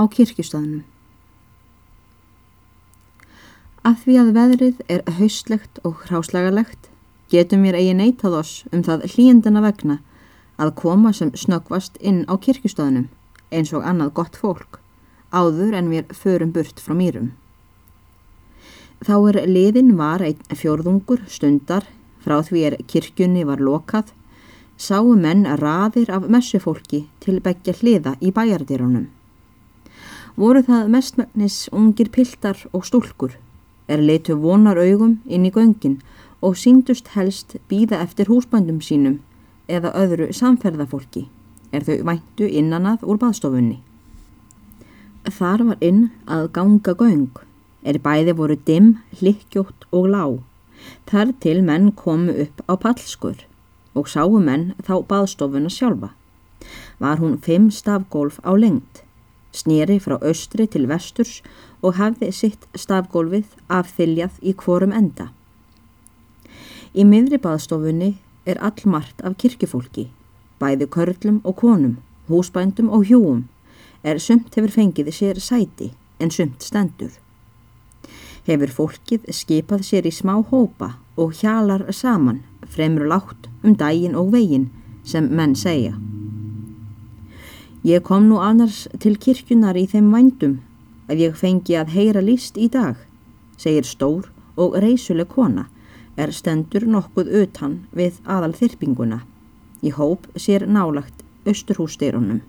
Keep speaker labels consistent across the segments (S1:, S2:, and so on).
S1: á kirkjustöðnum. Að því að veðrið er haustlegt og hráslagalegt getum mér eigi neitað oss um það hlýjendana vegna að koma sem snöggvast inn á kirkjustöðnum eins og annað gott fólk áður en við förum burt frá mýrum. Þá er liðin var einn fjórðungur stundar frá því er kirkjunni var lokað sáu menn raðir af messufólki til begja hliða í bæjardýrunum. Voru það mestmægnis ungir piltar og stúlkur er leitu vonar augum inn í göngin og síndust helst býða eftir húsbændum sínum eða öðru samferðafólki er þau væntu innanað úr baðstofunni. Þar var inn að ganga göng er bæði voru dimm, hlikkjótt og lág. Þar til menn komu upp á pallskur og sáu menn þá baðstofuna sjálfa. Var hún fimm stafgólf á lengt, snýri frá austri til vesturs og hafði sitt stafgólfið affyljað í hvorum enda. Í miðri baðstofunni er allmart af kirkifólki, bæði körlum og konum, húsbændum og hjúum, er sumt hefur fengiði sér sæti en sumt stendur. Hefur fólkið skipað sér í smá hópa og hjalar saman, fremur látt um dægin og vegin sem menn segja. Ég kom nú annars til kirkjunar í þeim vændum ef ég fengi að heyra líst í dag, segir stór og reysuleg kona, er stendur nokkuð utan við aðal þyrpinguna. Í hóp sér nálagt austurhússtyrunum.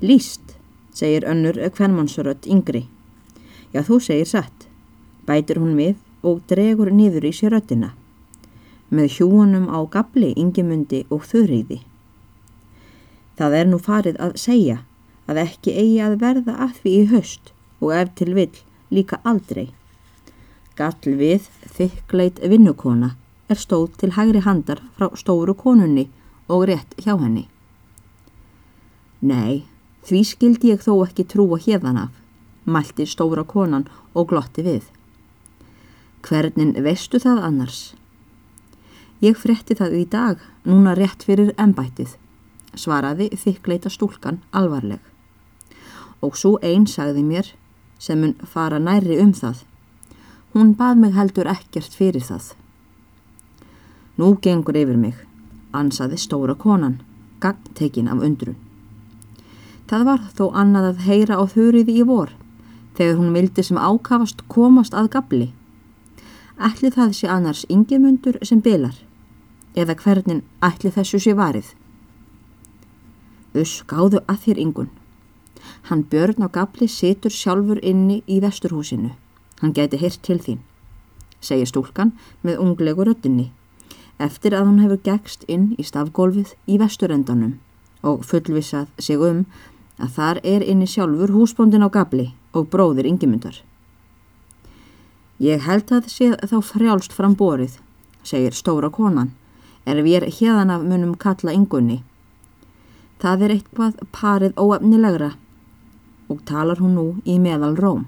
S1: Líst, segir önnur kvennmannsrött yngri. Já, þú segir satt, bætir hún við og dregur niður í sér röttina. Með hjúunum á gabli, yngimundi og þurriði. Það er nú farið að segja að ekki eigi að verða að því í höst og ef til vill líka aldrei. Gall við þykkleit vinnukona er stóð til hægri handar frá stóru konunni og rétt hjá henni. Nei, því skildi ég þó ekki trúa hérðan af, mælti stóra konan og glotti við. Hvernin veistu það annars? Ég fretti það í dag, núna rétt fyrir embættið, svaraði þykleita stúlkan alvarleg og svo einn sagði mér sem mun fara næri um það. Hún bað mig heldur ekkert fyrir það. Nú gengur yfir mig, ansaði stóra konan, gangtekin af undrun. Það var þó annað að heyra á þurriði í vor, þegar hún vildi sem ákavast komast að gabli. Ætli það sé annars yngimundur sem bilar, eða hvernig ætli þessu sé varið. Þus gáðu að þér yngun. Hann björn á gabli situr sjálfur inni í vesturhúsinu. Hann gæti hirt til þín, segir stúlkan með unglegu röttinni, eftir að hún hefur gegst inn í stafgólfið í vesturendanum og fullvisað sig um að þar er inni sjálfur húsbóndin á gabli og bróðir yngjumundar. Ég held að sé þá frjálst fram borið, segir stóra konan, er við hérðan af munum kalla yngunni. Það er eitthvað parið óefnilegra og talar hún nú í meðal róm,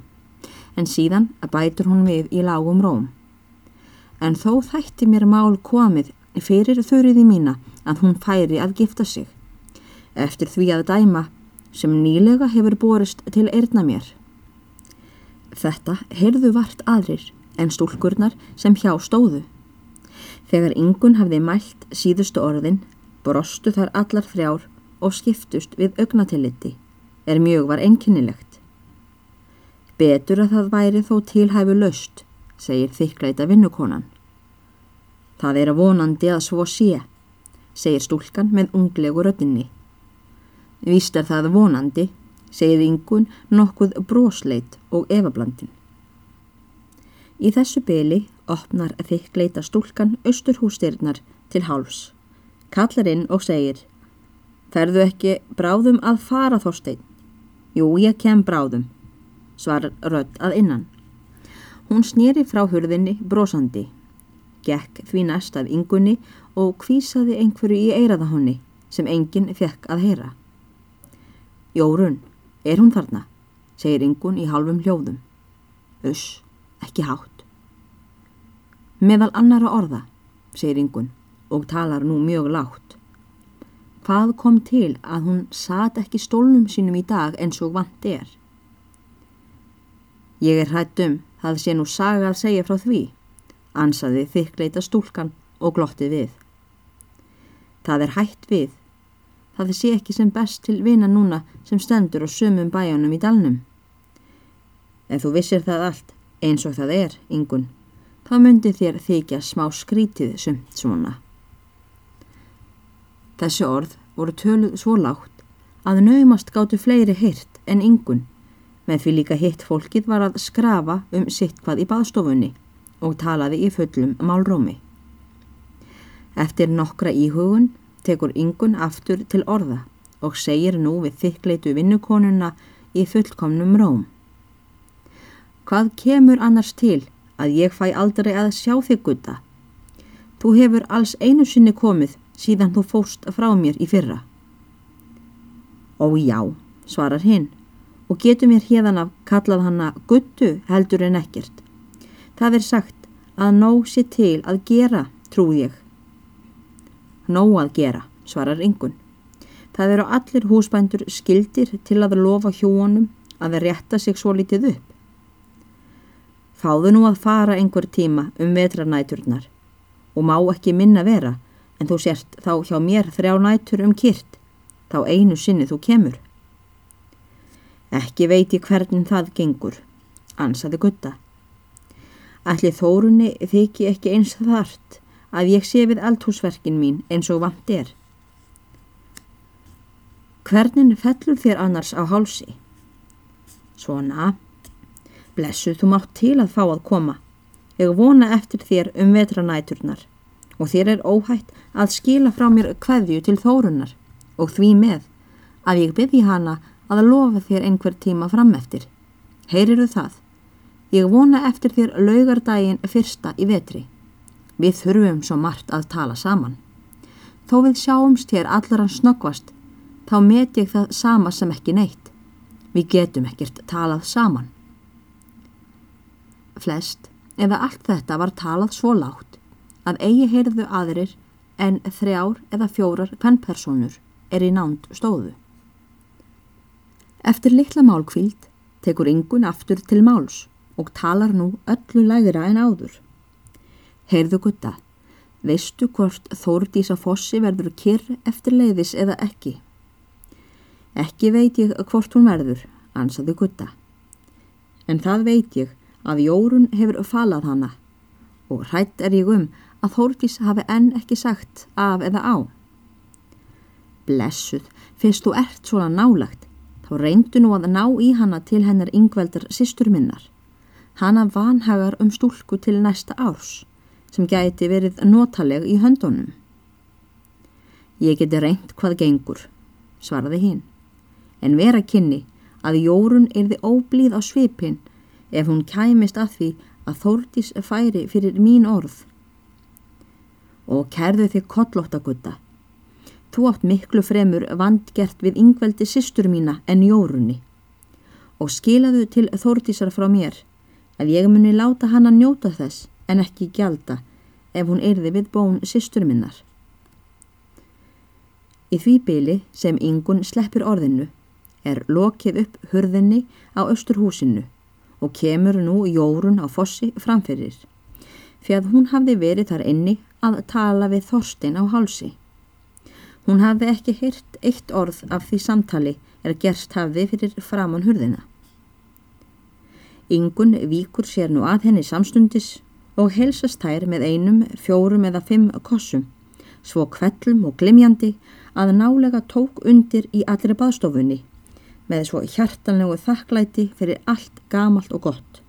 S1: en síðan bætur hún við í lágum róm. En þó þætti mér mál komið fyrir þurriði mína að hún færi að gifta sig, eftir því að dæma sem nýlega hefur borist til erna mér. Þetta heyrðu vart aðrir en stúlkurnar sem hjá stóðu. Þegar yngun hafði mælt síðustu orðin, brostu þar allar þrjár og skiptust við augnatilliti er mjög var einkennilegt. Betur að það væri þó tilhæfu löst, segir þykleita vinnukonan. Það er að vonandi að svo sé, segir stúlkan með unglegu röttinni. Vist er það vonandi, segir yngun nokkuð brosleit og efablandin. Í þessu byli opnar þykleita stúlkan austurhústyrnar til háls, kallar inn og segir Ferðu ekki bráðum að fara þorstein? Jú, ég kem bráðum, svarar rödd að innan. Hún snýri frá hurðinni brosandi, gekk því næst af yngunni og kvísaði einhverju í eiraða honni sem enginn fekk að heyra. Jórun, er hún þarna? segir yngun í halvum hljóðum. Uss, ekki hátt. Meðal annara orða, segir yngun og talar nú mjög látt. Hvað kom til að hún sat ekki stólnum sínum í dag eins og vant er? Ég er hrættum, það sé nú saga að segja frá því, ansaði þykkleita stúlkan og glotti við. Það er hætt við. Það sé ekki sem best til vina núna sem stendur á sumum bæjanum í dalnum. Ef þú vissir það allt, eins og það er, yngun, þá myndi þér þykja smá skrítið sumt svona. Þessi orð voru töluð svo lágt að naumast gáttu fleiri hirt en yngun, með því líka hitt fólkið var að skrafa um sitt hvað í baðstofunni og talaði í fullum málrómi. Eftir nokkra íhugun tekur yngun aftur til orða og segir nú við þikkleitu vinnukonuna í fullkomnum róm. Hvað kemur annars til að ég fæ aldrei að sjá þig gutta? Þú hefur alls einu sinni komið síðan þú fóst frá mér í fyrra. Ó já, svarar hinn og getur mér hérðan af kallað hanna guttu heldur en ekkert. Það er sagt að nóg sé til að gera, trú ég. Nóg að gera, svarar yngun. Það eru allir húsbændur skildir til að lofa hjónum að rétta sig svo litið upp. Fáðu nú að fara einhver tíma um vetranæturnar og má ekki minna vera en þú sért þá hjá mér þrjá nætur um kyrt, þá einu sinni þú kemur. Ekki veit ég hvernig það gengur, ansaði gutta. Allir þórunni þykji ekki eins þart að ég sé við eldhúsverkin mín eins og vant er. Hvernig fellur þér annars á hálsi? Svona, blessuð þú mátt til að fá að koma. Ég vona eftir þér um vetranæturnar og þér er óhætt að skila frá mér kveðju til þórunnar og því með að ég byrji hana að lofa þér einhver tíma fram eftir. Heyriru það? Ég vona eftir þér laugardaginn fyrsta í vetri. Við þurfum svo margt að tala saman. Þó við sjáumst hér allar hans snöggvast, þá met ég það sama sem ekki neitt. Við getum ekkert talað saman. Flest, eða allt þetta var talað svo látt, að eigi heyrðu aðrir en þrjár eða fjórar pennpersonur er í nánd stóðu. Eftir litla málkvíld tekur yngun aftur til máls og talar nú öllu lægra en áður. Heyrðu gutta, veistu hvort Þórdísa Fossi verður kyrr eftir leiðis eða ekki? Ekki veit ég hvort hún verður, ansaði gutta. En það veit ég að Jórun hefur falað hana og hrætt er ég um að Þórdís hafi enn ekki sagt af eða á. Blessuð, fyrst þú ert svona nálagt, þá reyndu nú að ná í hana til hennar yngveldar sýstur minnar. Hana vanhagar um stúlku til næsta árs sem gæti verið notaleg í höndunum. Ég geti reynd hvað gengur, svaraði hinn, en vera kynni að Jórun erði óblíð á svipin ef hún kæmist að því að Þórdís færi fyrir mín orð. Og kerðu þig kollóttagutta. Þú átt miklu fremur vandgert við yngveldi sýstur mína en Jórunni. Og skilaðu til Þórdísar frá mér að ég muni láta hann að njóta þess en ekki gjalda ef hún erði við bón sýstur minnar. Í því byli sem yngun sleppir orðinu er lokið upp hurðinni á austurhúsinu og kemur nú Jórun á fossi framfyrir fyrir að hún hafði verið þar inni að tala við Þorstein á hálsi. Hún hafði ekki hyrt eitt orð af því samtali er gerst hafði fyrir framann hurðina. Yngun víkur sér nú að henni samstundis og helsast þær með einum, fjórum eða fimm kossum, svo kvellum og glimjandi að nálega tók undir í allri baðstofunni, með svo hjartanlegu þakklæti fyrir allt gamalt og gott,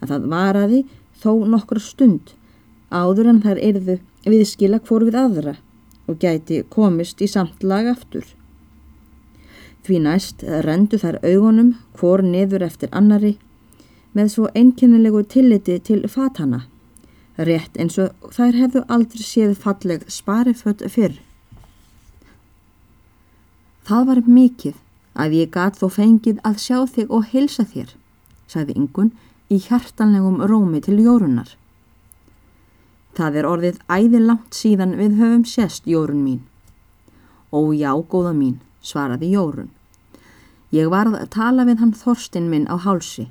S1: að það varaði þó nokkur stund áður en þær erðu viðskila hvort við aðra og gæti komist í samtlag aftur. Því næst rendu þær augunum hvor niður eftir annari með svo einkennilegu tilliti til fatana rétt eins og þær hefðu aldrei séð falleg spariföld fyrr. Það var mikið að ég gat þó fengið að sjá þig og hilsa þér, sagði yngun í hjartanlegum rómi til jórunar. Það er orðið æði langt síðan við höfum sérst jórun mín Ó já, góða mín, svaraði Jórun. Ég varð að tala við hann Þorstin minn á hálsi.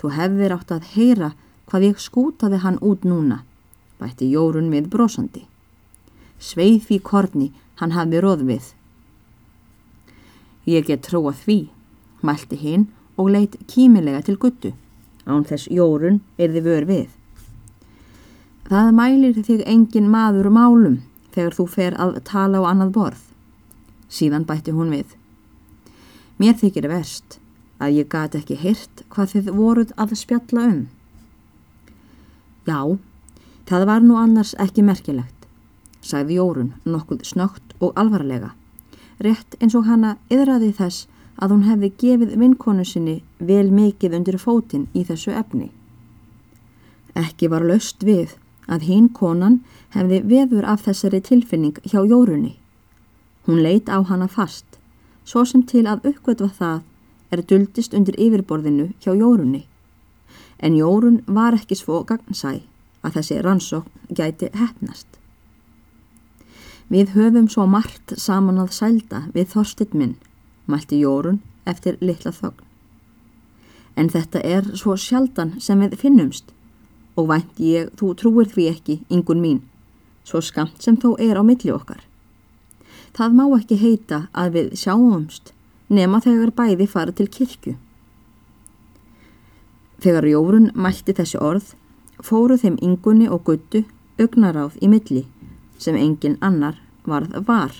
S1: Þú hefðir átt að heyra hvað ég skútaði hann út núna, bætti Jórun við brosandi. Sveið því korni hann hafði róð við. Ég get trúa því, mælti hinn og leitt kímilega til guttu, án þess Jórun erði vör við. Það mælir þig engin maður málum þegar þú fer að tala á annað borð. Síðan bætti hún við. Mér þykir verst að ég gati ekki hirt hvað þið voruð að spjalla um. Já, það var nú annars ekki merkilegt, sagði Jórun nokkuð snögt og alvarlega, rétt eins og hana yðraði þess að hún hefði gefið vinkonu sinni vel mikið undir fótinn í þessu efni. Ekki var löst við að hinn konan hefði veður af þessari tilfinning hjá Jórunni. Hún leit á hana fast, svo sem til að uppgötva það er duldist undir yfirborðinu hjá Jórunni. En Jórun var ekki svo gagnsæ að þessi rannsókn gæti hefnast. Við höfum svo margt saman að sælda við þorstitt minn mælti Jórun eftir litla þögn. En þetta er svo sjaldan sem við finnumst og vænt ég þú trúir því ekki, yngun mín, svo skamt sem þó er á milli okkar. Það má ekki heita að við sjáumst nema þegar bæði fara til kirkju. Þegar Jórun mælti þessi orð, fóru þeim yngunni og guttu augnaráð í milli sem engin annar varð var.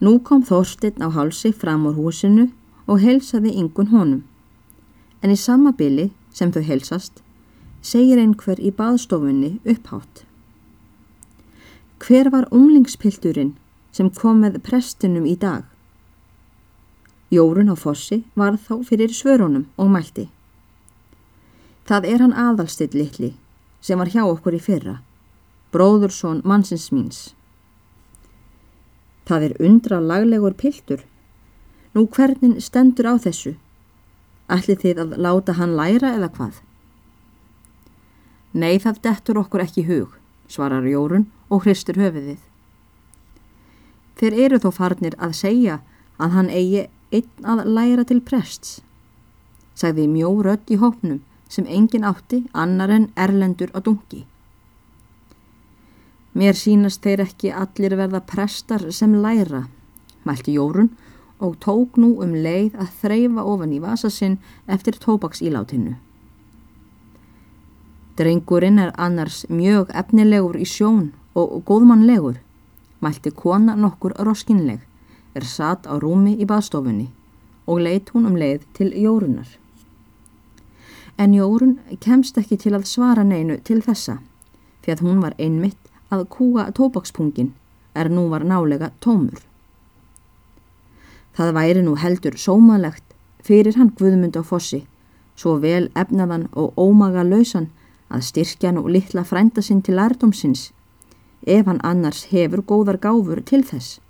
S1: Nú kom Þorstein á hálsi fram úr húsinu og helsaði yngun honum. En í sama byli sem þau helsast, segir einhver í baðstofunni upphátt. Hver var unglingspilturinn sem kom með prestinum í dag? Jórun á fossi var þá fyrir svörunum og mælti. Það er hann aðalstill litli sem var hjá okkur í fyrra, bróðursón mannsins míns. Það er undra laglegur piltur. Nú hvernig stendur á þessu? Ætli þið að láta hann læra eða hvað? Nei, það dettur okkur ekki hug, svarar Jórun og hristur höfiðið. Þeir eru þó farnir að segja að hann eigi einn að læra til prests, sagði mjó rött í hópnum sem engin átti annar en erlendur á dungi. Mér sínast þeir ekki allir verða prestar sem læra, mælti Jórun og tók nú um leið að þreyfa ofan í vasa sinn eftir tópaksílátinu. Drengurinn er annars mjög efnilegur í sjón og góðmannlegur, mælti kona nokkur roskinleg, er satt á rúmi í baðstofunni og leitt hún um leið til Jórunar. En Jórun kemst ekki til að svara neinu til þessa, því að hún var einmitt að kúa tóbakspungin er nú var nálega tómur. Það væri nú heldur sómalegt fyrir hann Guðmund á fossi, svo vel efnaðan og ómaga lausan að styrkja nú litla frænda sinn til lærdomsins, ef hann annars hefur góðar gáfur til þess,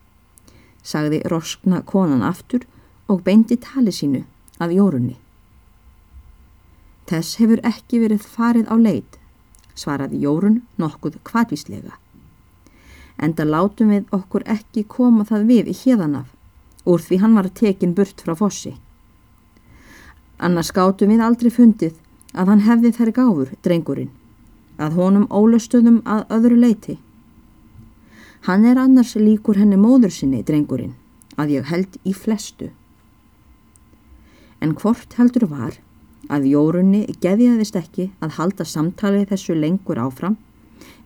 S1: sagði roskna konan aftur og beindi tali sínu að jórunni. Þess hefur ekki verið farið á leit svaraði Jórun nokkuð kvartvíslega. Enda látum við okkur ekki koma það við í híðanaf, úr því hann var tekin burt frá fossi. Annars gátum við aldrei fundið að hann hefði þær gáfur, drengurinn, að honum ólustöðum að öðru leiti. Hann er annars líkur henni móður sinni, drengurinn, að ég held í flestu. En hvort heldur var að Jórunni geðjaðist ekki að halda samtalið þessu lengur áfram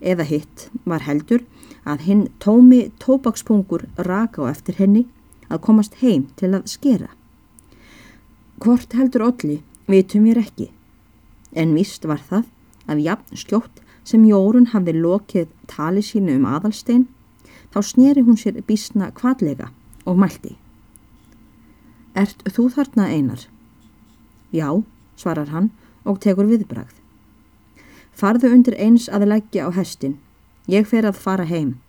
S1: eða hitt var heldur að hinn tómi tóbakspungur raka á eftir henni að komast heim til að skera. Hvort heldur olli vitum ég ekki, en vist var það að jafn skjótt sem Jórun hafði lokið tali sínu um aðalstein, þá sneri hún sér bísna kvallega og mælti. Ert þú þarna einar? Já, svarar hann og tekur viðbragð. Farðu undir eins að leggja á hestin. Ég fer að fara heim.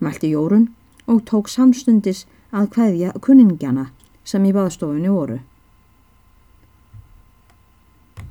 S1: Mælti Jórun og tók samstundis að hvaðja kunningjana sem í baðstofunni voru.